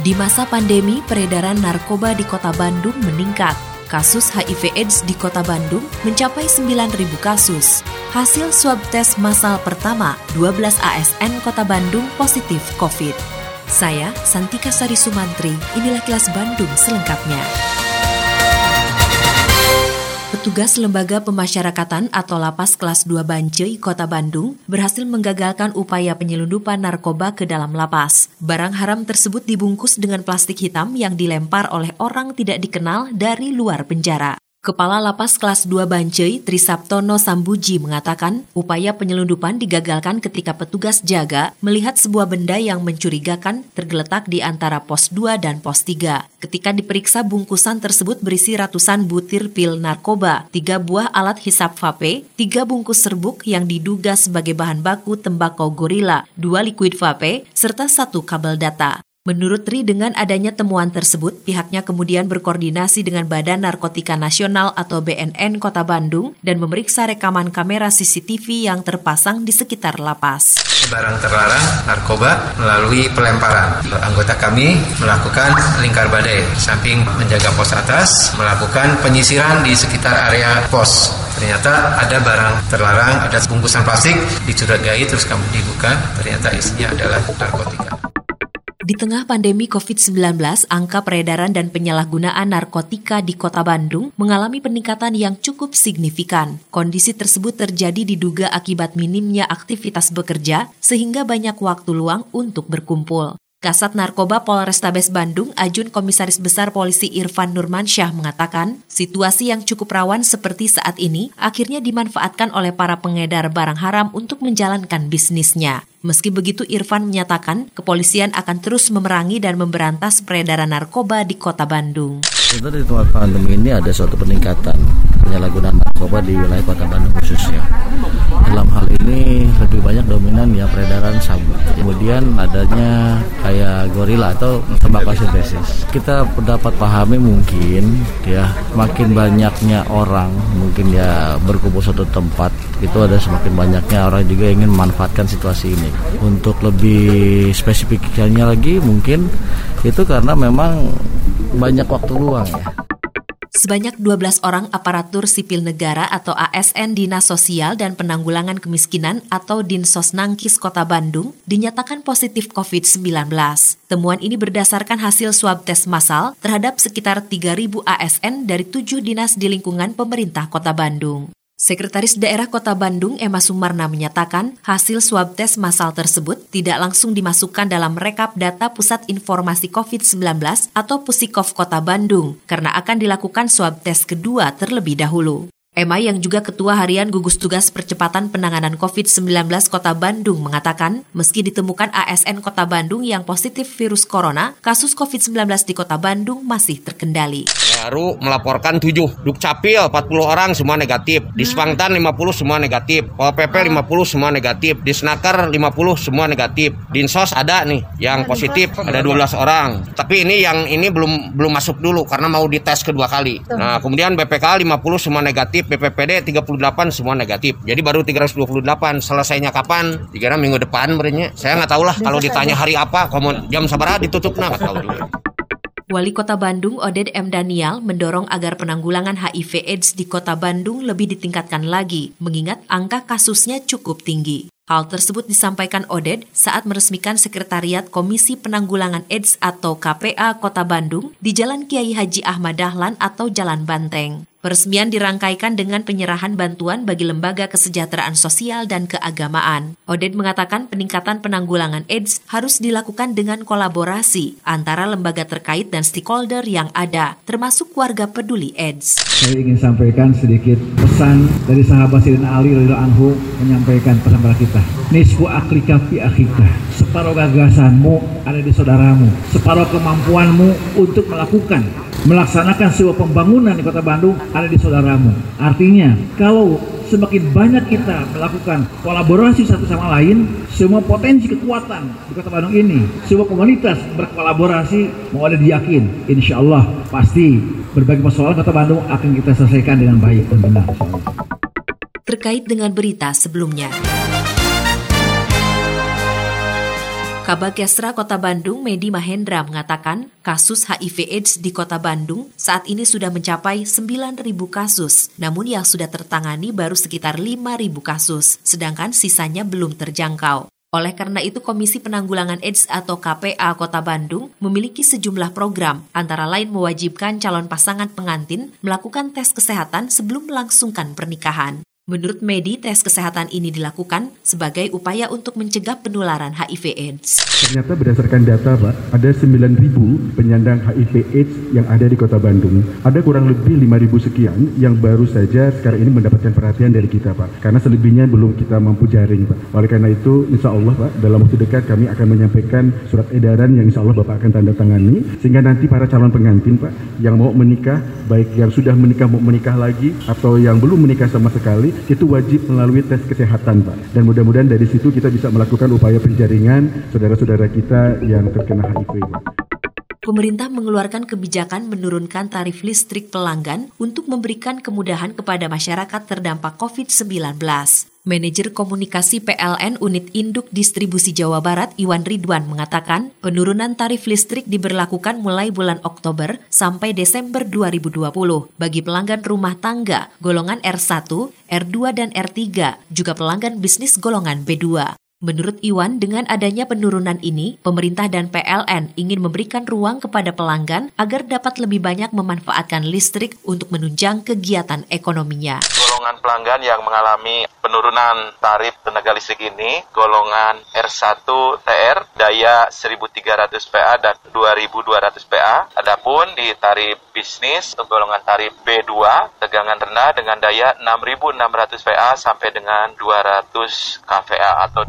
Di masa pandemi, peredaran narkoba di kota Bandung meningkat. Kasus HIV AIDS di kota Bandung mencapai 9.000 kasus. Hasil swab tes massal pertama, 12 ASN kota Bandung positif COVID. Saya, Santika Sari Sumantri, inilah kelas Bandung selengkapnya. Petugas Lembaga Pemasyarakatan atau Lapas Kelas 2 Bancai, Kota Bandung, berhasil menggagalkan upaya penyelundupan narkoba ke dalam lapas. Barang haram tersebut dibungkus dengan plastik hitam yang dilempar oleh orang tidak dikenal dari luar penjara. Kepala Lapas Kelas 2 Bancai, Trisaptono Sambuji mengatakan, upaya penyelundupan digagalkan ketika petugas jaga melihat sebuah benda yang mencurigakan tergeletak di antara pos 2 dan pos 3. Ketika diperiksa bungkusan tersebut berisi ratusan butir pil narkoba, tiga buah alat hisap vape, tiga bungkus serbuk yang diduga sebagai bahan baku tembakau gorila, dua liquid vape, serta satu kabel data. Menurut Tri, dengan adanya temuan tersebut, pihaknya kemudian berkoordinasi dengan Badan Narkotika Nasional atau BNN Kota Bandung dan memeriksa rekaman kamera CCTV yang terpasang di sekitar lapas. Barang terlarang narkoba melalui pelemparan. Anggota kami melakukan lingkar badai, samping menjaga pos atas, melakukan penyisiran di sekitar area pos. Ternyata ada barang terlarang, ada bungkusan plastik, dicurigai terus kami dibuka, ternyata isinya adalah narkotika. Di tengah pandemi COVID-19, angka peredaran dan penyalahgunaan narkotika di kota Bandung mengalami peningkatan yang cukup signifikan. Kondisi tersebut terjadi diduga akibat minimnya aktivitas bekerja, sehingga banyak waktu luang untuk berkumpul. Kasat Narkoba Polrestabes Bandung, Ajun Komisaris Besar Polisi Irfan Nurmansyah mengatakan, situasi yang cukup rawan seperti saat ini akhirnya dimanfaatkan oleh para pengedar barang haram untuk menjalankan bisnisnya. Meski begitu, Irfan menyatakan kepolisian akan terus memerangi dan memberantas peredaran narkoba di kota Bandung. Itu di tengah pandemi ini ada suatu peningkatan penyalahgunaan narkoba di wilayah kota Bandung khususnya. Dalam hal ini lebih dominan ya peredaran sabu. Kemudian adanya kayak gorila atau tembakau sintesis. Kita dapat pahami mungkin ya makin banyaknya orang mungkin ya berkumpul satu tempat itu ada semakin banyaknya orang juga ingin memanfaatkan situasi ini. Untuk lebih spesifiknya lagi mungkin itu karena memang banyak waktu luang ya. Sebanyak 12 orang aparatur sipil negara atau ASN Dinas Sosial dan Penanggulangan Kemiskinan atau Dinsos Nangkis Kota Bandung dinyatakan positif COVID-19. Temuan ini berdasarkan hasil swab tes massal terhadap sekitar 3.000 ASN dari tujuh dinas di lingkungan pemerintah Kota Bandung. Sekretaris Daerah Kota Bandung Emma Sumarna menyatakan hasil swab tes massal tersebut tidak langsung dimasukkan dalam rekap data Pusat Informasi COVID-19 atau Pusikov Kota Bandung karena akan dilakukan swab tes kedua terlebih dahulu. Emma yang juga Ketua Harian Gugus Tugas Percepatan Penanganan COVID-19 Kota Bandung mengatakan, meski ditemukan ASN Kota Bandung yang positif virus corona, kasus COVID-19 di Kota Bandung masih terkendali. Baru melaporkan 7, Dukcapil 40 orang semua negatif, di Spangtan 50 semua negatif, Pol PP 50 semua negatif, di Snaker 50 semua negatif, Dinsos ada nih yang positif ada 12 orang. Tapi ini yang ini belum belum masuk dulu karena mau dites kedua kali. Nah, kemudian BPK 50 semua negatif negatif, BPPD 38 semua negatif. Jadi baru 328. Selesainya kapan? Dikira minggu depan berenya. Saya nggak tahu lah kalau ditanya hari apa, kalau jam sabar ditutup nah nggak tahu juga. Wali Kota Bandung Oded M. Daniel mendorong agar penanggulangan HIV AIDS di Kota Bandung lebih ditingkatkan lagi, mengingat angka kasusnya cukup tinggi. Hal tersebut disampaikan Oded saat meresmikan Sekretariat Komisi Penanggulangan AIDS atau KPA Kota Bandung di Jalan Kiai Haji Ahmad Dahlan atau Jalan Banteng. Peresmian dirangkaikan dengan penyerahan bantuan bagi lembaga kesejahteraan sosial dan keagamaan. Oded mengatakan peningkatan penanggulangan AIDS harus dilakukan dengan kolaborasi antara lembaga terkait dan stakeholder yang ada, termasuk warga peduli AIDS. Saya ingin sampaikan sedikit pesan dari sahabat Sidina Ali Ridho Anhu menyampaikan pesan pada kita. Nisfu aklika fi akhika. Separuh gagasanmu ada di saudaramu. Separuh kemampuanmu untuk melakukan melaksanakan sebuah pembangunan di kota Bandung ada di saudaramu. Artinya, kalau semakin banyak kita melakukan kolaborasi satu sama lain, semua potensi kekuatan di kota Bandung ini, semua komunitas berkolaborasi mau ada diyakin, insya Allah pasti berbagai persoalan kota Bandung akan kita selesaikan dengan baik dan benar. Terkait dengan berita sebelumnya. Kabakesra Kota Bandung Medi Mahendra mengatakan kasus HIV AIDS di Kota Bandung saat ini sudah mencapai 9.000 kasus, namun yang sudah tertangani baru sekitar 5.000 kasus, sedangkan sisanya belum terjangkau. Oleh karena itu, Komisi Penanggulangan AIDS atau KPA Kota Bandung memiliki sejumlah program, antara lain mewajibkan calon pasangan pengantin melakukan tes kesehatan sebelum melangsungkan pernikahan. Menurut Medi, tes kesehatan ini dilakukan sebagai upaya untuk mencegah penularan HIV AIDS. Ternyata berdasarkan data, Pak, ada 9.000 penyandang HIV AIDS yang ada di Kota Bandung. Ada kurang lebih 5.000 sekian yang baru saja sekarang ini mendapatkan perhatian dari kita, Pak. Karena selebihnya belum kita mampu jaring, Pak. Oleh karena itu, insya Allah, Pak, dalam waktu dekat kami akan menyampaikan surat edaran yang insya Allah Bapak akan tanda tangani, sehingga nanti para calon pengantin, Pak, yang mau menikah, baik yang sudah menikah mau menikah lagi, atau yang belum menikah sama sekali, itu wajib melalui tes kesehatan Pak. Dan mudah-mudahan dari situ kita bisa melakukan upaya penjaringan saudara-saudara kita yang terkena HIV Pak. Pemerintah mengeluarkan kebijakan menurunkan tarif listrik pelanggan untuk memberikan kemudahan kepada masyarakat terdampak COVID-19. Manajer Komunikasi PLN Unit Induk Distribusi Jawa Barat Iwan Ridwan mengatakan penurunan tarif listrik diberlakukan mulai bulan Oktober sampai Desember 2020 bagi pelanggan rumah tangga golongan R1, R2 dan R3, juga pelanggan bisnis golongan B2. Menurut Iwan, dengan adanya penurunan ini, pemerintah dan PLN ingin memberikan ruang kepada pelanggan agar dapat lebih banyak memanfaatkan listrik untuk menunjang kegiatan ekonominya golongan pelanggan yang mengalami penurunan tarif tenaga listrik ini golongan R1 TR daya 1300 PA dan 2200 PA. Adapun di tarif bisnis golongan tarif B2 tegangan rendah dengan daya 6600 PA sampai dengan 200 kVA atau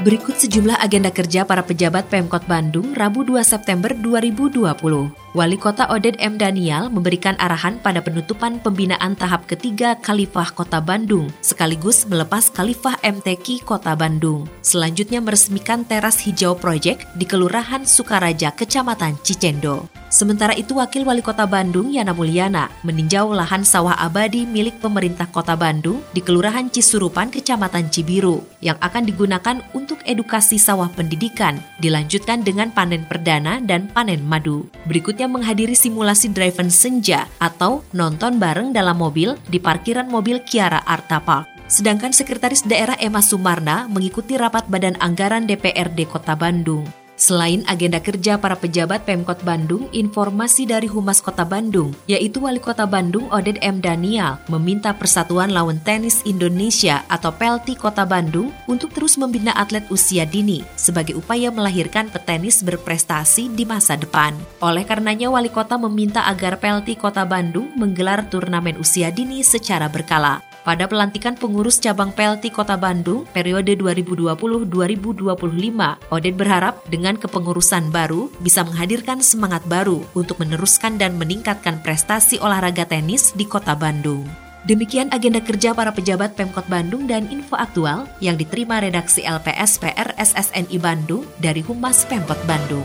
Berikut sejumlah agenda kerja para pejabat Pemkot Bandung Rabu 2 September 2020. Wali Kota Oded M. Daniel memberikan arahan pada penutupan pembinaan tahap ketiga Khalifah Kota Bandung, sekaligus melepas Khalifah MTQ Kota Bandung. Selanjutnya meresmikan teras hijau proyek di Kelurahan Sukaraja, Kecamatan Cicendo. Sementara itu, Wakil Wali Kota Bandung, Yana Mulyana, meninjau lahan sawah abadi milik pemerintah Kota Bandung di Kelurahan Cisurupan, Kecamatan Cibiru, yang akan digunakan untuk edukasi sawah pendidikan, dilanjutkan dengan panen perdana dan panen madu. Berikutnya menghadiri simulasi driven senja atau nonton bareng dalam mobil di parkiran mobil Kiara Arta Park. Sedangkan Sekretaris Daerah Emma Sumarna mengikuti rapat Badan Anggaran DPRD Kota Bandung. Selain agenda kerja para pejabat Pemkot Bandung, informasi dari Humas Kota Bandung, yaitu Wali Kota Bandung Oded M. Daniel, meminta Persatuan Lawan Tenis Indonesia atau PELTI Kota Bandung untuk terus membina atlet usia dini sebagai upaya melahirkan petenis berprestasi di masa depan. Oleh karenanya, Wali Kota meminta agar PELTI Kota Bandung menggelar turnamen usia dini secara berkala. Pada pelantikan pengurus cabang PLT Kota Bandung periode 2020-2025, Oded berharap dengan kepengurusan baru bisa menghadirkan semangat baru untuk meneruskan dan meningkatkan prestasi olahraga tenis di Kota Bandung. Demikian agenda kerja para pejabat Pemkot Bandung dan info aktual yang diterima redaksi LPS PR SSNI Bandung dari Humas Pemkot Bandung.